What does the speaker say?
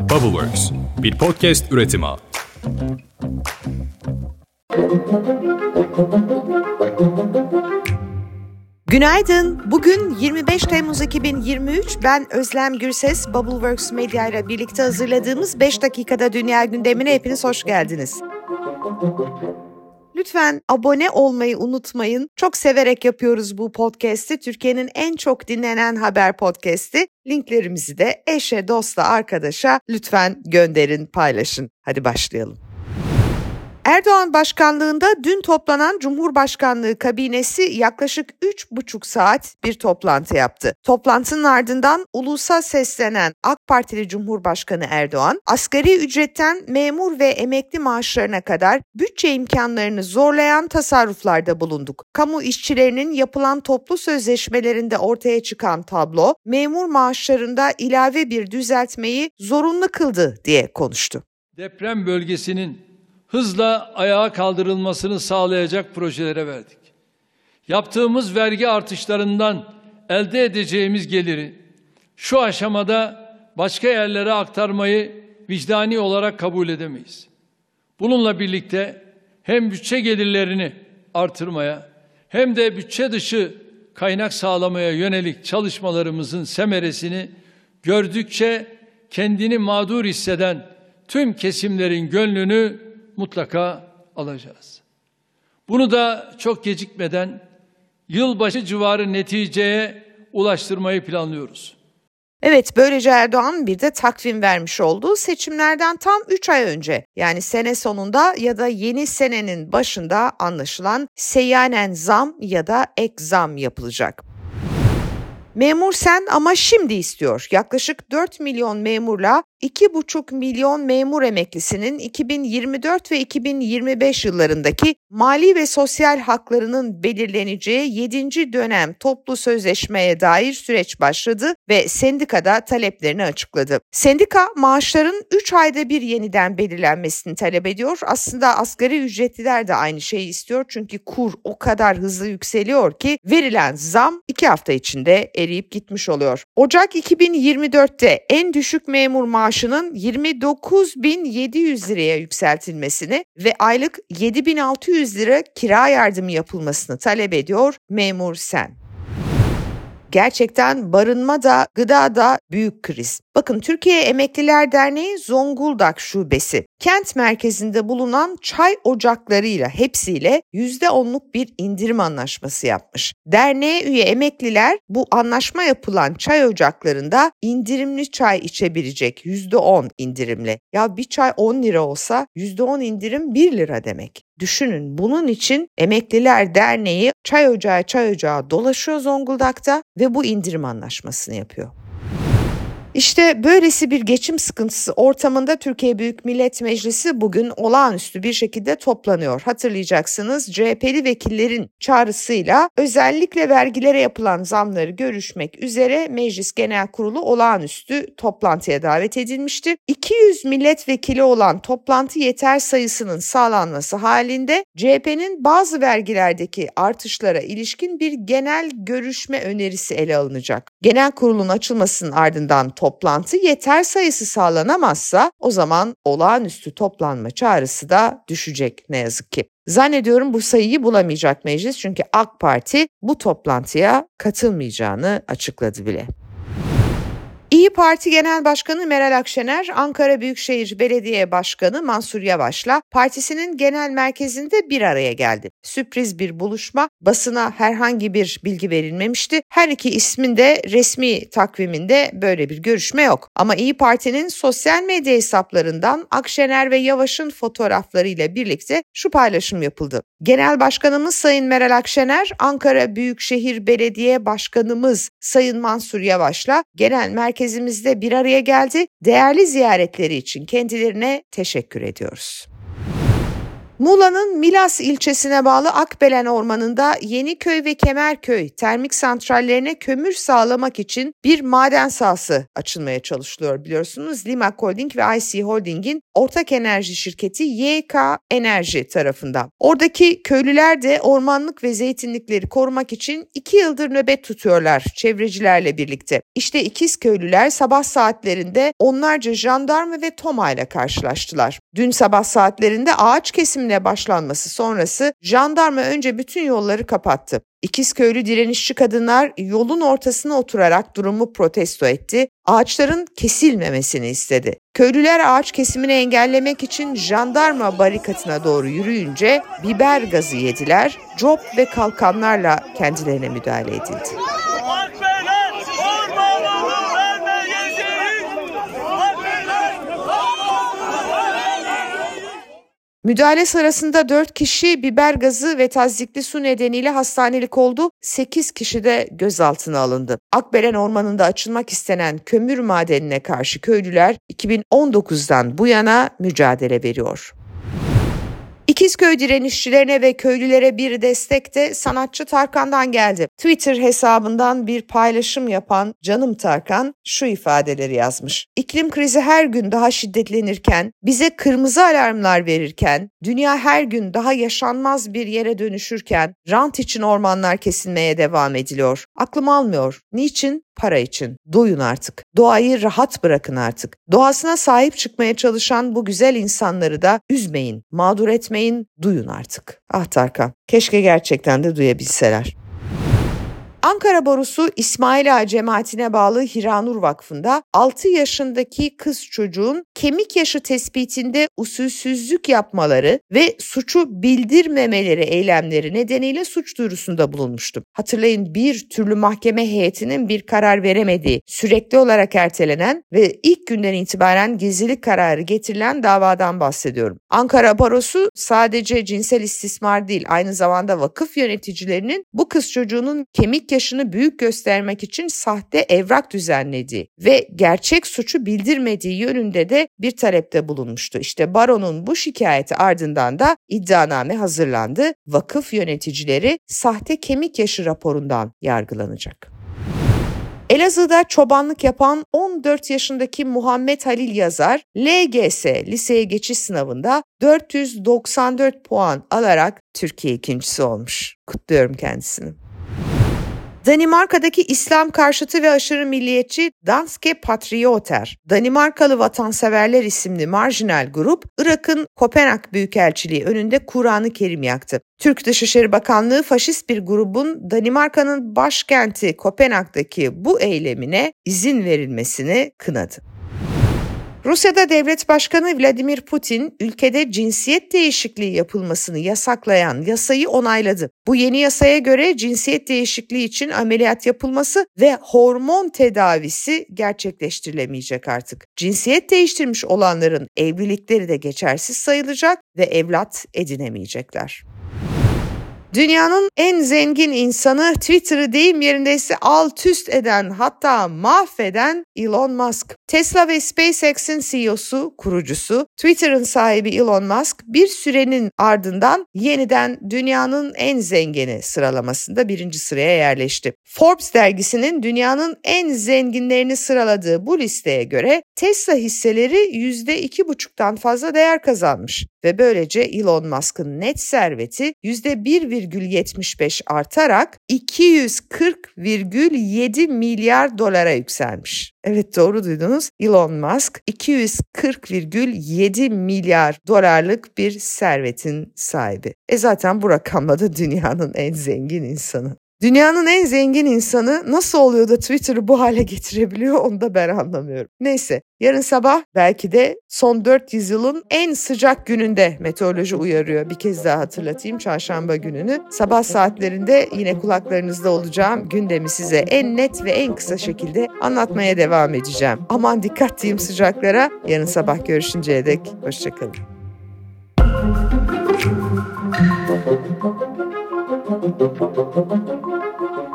Bubbleworks, bir podcast üretimi. Günaydın. Bugün 25 Temmuz 2023. Ben Özlem Gürses. Bubbleworks Media ile birlikte hazırladığımız 5 dakikada dünya gündemine hepiniz hoş geldiniz. Lütfen abone olmayı unutmayın. Çok severek yapıyoruz bu podcast'i. Türkiye'nin en çok dinlenen haber podcast'i. Linklerimizi de eşe, dosta, arkadaşa lütfen gönderin, paylaşın. Hadi başlayalım. Erdoğan başkanlığında dün toplanan Cumhurbaşkanlığı kabinesi yaklaşık 3,5 saat bir toplantı yaptı. Toplantının ardından ulusa seslenen AK Partili Cumhurbaşkanı Erdoğan, asgari ücretten memur ve emekli maaşlarına kadar bütçe imkanlarını zorlayan tasarruflarda bulunduk. Kamu işçilerinin yapılan toplu sözleşmelerinde ortaya çıkan tablo, memur maaşlarında ilave bir düzeltmeyi zorunlu kıldı diye konuştu. Deprem bölgesinin hızla ayağa kaldırılmasını sağlayacak projelere verdik. Yaptığımız vergi artışlarından elde edeceğimiz geliri şu aşamada başka yerlere aktarmayı vicdani olarak kabul edemeyiz. Bununla birlikte hem bütçe gelirlerini artırmaya hem de bütçe dışı kaynak sağlamaya yönelik çalışmalarımızın semeresini gördükçe kendini mağdur hisseden tüm kesimlerin gönlünü mutlaka alacağız. Bunu da çok gecikmeden yılbaşı civarı neticeye ulaştırmayı planlıyoruz. Evet böylece Erdoğan bir de takvim vermiş olduğu seçimlerden tam 3 ay önce yani sene sonunda ya da yeni senenin başında anlaşılan seyyanen zam ya da ek zam yapılacak. Memur sen ama şimdi istiyor. Yaklaşık 4 milyon memurla 2,5 milyon memur emeklisinin 2024 ve 2025 yıllarındaki mali ve sosyal haklarının belirleneceği 7. dönem toplu sözleşmeye dair süreç başladı ve sendikada taleplerini açıkladı. Sendika maaşların 3 ayda bir yeniden belirlenmesini talep ediyor. Aslında asgari ücretliler de aynı şeyi istiyor çünkü kur o kadar hızlı yükseliyor ki verilen zam 2 hafta içinde eriyip gitmiş oluyor. Ocak 2024'te en düşük memur maaşı maaşının 29.700 liraya yükseltilmesini ve aylık 7.600 lira kira yardımı yapılmasını talep ediyor memur sen. Gerçekten barınma da gıda da büyük kriz. Bakın Türkiye Emekliler Derneği Zonguldak Şubesi kent merkezinde bulunan çay ocaklarıyla hepsiyle %10'luk bir indirim anlaşması yapmış. Derneğe üye emekliler bu anlaşma yapılan çay ocaklarında indirimli çay içebilecek %10 indirimle. Ya bir çay 10 lira olsa %10 indirim 1 lira demek. Düşünün bunun için Emekliler Derneği çay ocağı çay ocağı dolaşıyor Zonguldak'ta ve bu indirim anlaşmasını yapıyor. İşte böylesi bir geçim sıkıntısı ortamında Türkiye Büyük Millet Meclisi bugün olağanüstü bir şekilde toplanıyor. Hatırlayacaksınız CHP'li vekillerin çağrısıyla özellikle vergilere yapılan zamları görüşmek üzere Meclis Genel Kurulu olağanüstü toplantıya davet edilmişti. 200 milletvekili olan toplantı yeter sayısının sağlanması halinde CHP'nin bazı vergilerdeki artışlara ilişkin bir genel görüşme önerisi ele alınacak. Genel kurulun açılmasının ardından toplantı yeter sayısı sağlanamazsa o zaman olağanüstü toplanma çağrısı da düşecek ne yazık ki. Zannediyorum bu sayıyı bulamayacak meclis çünkü AK Parti bu toplantıya katılmayacağını açıkladı bile. İyi Parti Genel Başkanı Meral Akşener, Ankara Büyükşehir Belediye Başkanı Mansur Yavaş'la partisinin genel merkezinde bir araya geldi. Sürpriz bir buluşma, basına herhangi bir bilgi verilmemişti. Her iki ismin de resmi takviminde böyle bir görüşme yok. Ama İyi Parti'nin sosyal medya hesaplarından Akşener ve Yavaş'ın fotoğraflarıyla birlikte şu paylaşım yapıldı. Genel Başkanımız Sayın Meral Akşener, Ankara Büyükşehir Belediye Başkanımız Sayın Mansur Yavaş'la genel merkez merkezimizde bir araya geldi. Değerli ziyaretleri için kendilerine teşekkür ediyoruz. Muğla'nın Milas ilçesine bağlı Akbelen Ormanı'nda Yeniköy ve Kemerköy termik santrallerine kömür sağlamak için bir maden sahası açılmaya çalışılıyor biliyorsunuz. Lima Holding ve IC Holding'in ortak enerji şirketi YK Enerji tarafından. Oradaki köylüler de ormanlık ve zeytinlikleri korumak için iki yıldır nöbet tutuyorlar çevrecilerle birlikte. İşte ikiz köylüler sabah saatlerinde onlarca jandarma ve Toma ile karşılaştılar. Dün sabah saatlerinde ağaç kesimine başlanması sonrası jandarma önce bütün yolları kapattı. İkizköylü direnişçi kadınlar yolun ortasına oturarak durumu protesto etti. Ağaçların kesilmemesini istedi. Köylüler ağaç kesimini engellemek için jandarma barikatına doğru yürüyünce biber gazı yediler, cop ve kalkanlarla kendilerine müdahale edildi. Müdahale sırasında 4 kişi biber gazı ve tazyikli su nedeniyle hastanelik oldu. 8 kişi de gözaltına alındı. Akbelen Ormanı'nda açılmak istenen kömür madenine karşı köylüler 2019'dan bu yana mücadele veriyor. İkizköy direnişçilerine ve köylülere bir destek de sanatçı Tarkan'dan geldi. Twitter hesabından bir paylaşım yapan Canım Tarkan şu ifadeleri yazmış. İklim krizi her gün daha şiddetlenirken, bize kırmızı alarmlar verirken, dünya her gün daha yaşanmaz bir yere dönüşürken, rant için ormanlar kesilmeye devam ediliyor. Aklım almıyor. Niçin? Para için. Doyun artık. Doğayı rahat bırakın artık. Doğasına sahip çıkmaya çalışan bu güzel insanları da üzmeyin, mağdur etmeyin, duyun artık. Ah Tarkan, keşke gerçekten de duyabilseler. Ankara Borusu İsmail Ağa cemaatine bağlı Hiranur Vakfı'nda 6 yaşındaki kız çocuğun kemik yaşı tespitinde usulsüzlük yapmaları ve suçu bildirmemeleri eylemleri nedeniyle suç duyurusunda bulunmuştu. Hatırlayın bir türlü mahkeme heyetinin bir karar veremediği, sürekli olarak ertelenen ve ilk günden itibaren gizlilik kararı getirilen davadan bahsediyorum. Ankara Barosu sadece cinsel istismar değil aynı zamanda vakıf yöneticilerinin bu kız çocuğunun kemik yaşını büyük göstermek için sahte evrak düzenlediği ve gerçek suçu bildirmediği yönünde de bir talepte bulunmuştu. İşte baronun bu şikayeti ardından da iddianame hazırlandı. Vakıf yöneticileri sahte kemik yaşı raporundan yargılanacak. Elazığ'da çobanlık yapan 14 yaşındaki Muhammed Halil Yazar, LGS liseye geçiş sınavında 494 puan alarak Türkiye ikincisi olmuş. Kutluyorum kendisini. Danimarka'daki İslam karşıtı ve aşırı milliyetçi Danske Patrioter, Danimarkalı Vatanseverler isimli marjinal grup, Irak'ın Kopenhag Büyükelçiliği önünde Kur'an-ı Kerim yaktı. Türk Dışişleri Bakanlığı faşist bir grubun Danimarka'nın başkenti Kopenhag'daki bu eylemine izin verilmesini kınadı. Rusya'da devlet başkanı Vladimir Putin ülkede cinsiyet değişikliği yapılmasını yasaklayan yasayı onayladı. Bu yeni yasaya göre cinsiyet değişikliği için ameliyat yapılması ve hormon tedavisi gerçekleştirilemeyecek artık. Cinsiyet değiştirmiş olanların evlilikleri de geçersiz sayılacak ve evlat edinemeyecekler. Dünyanın en zengin insanı Twitter'ı deyim yerindeyse alt üst eden hatta mahveden Elon Musk. Tesla ve SpaceX'in CEO'su, kurucusu, Twitter'ın sahibi Elon Musk bir sürenin ardından yeniden dünyanın en zengini sıralamasında birinci sıraya yerleşti. Forbes dergisinin dünyanın en zenginlerini sıraladığı bu listeye göre Tesla hisseleri %2,5'tan fazla değer kazanmış ve böylece Elon Musk'ın net serveti %1,75 artarak 240,7 milyar dolara yükselmiş. Evet doğru duydunuz. Elon Musk 240,7 milyar dolarlık bir servetin sahibi. E zaten bu rakamla da dünyanın en zengin insanı. Dünyanın en zengin insanı nasıl oluyor da Twitter'ı bu hale getirebiliyor onu da ben anlamıyorum. Neyse yarın sabah belki de son 400 yılın en sıcak gününde meteoroloji uyarıyor. Bir kez daha hatırlatayım çarşamba gününü. Sabah saatlerinde yine kulaklarınızda olacağım gündemi size en net ve en kısa şekilde anlatmaya devam edeceğim. Aman dikkat diyeyim sıcaklara. Yarın sabah görüşünceye dek hoşçakalın.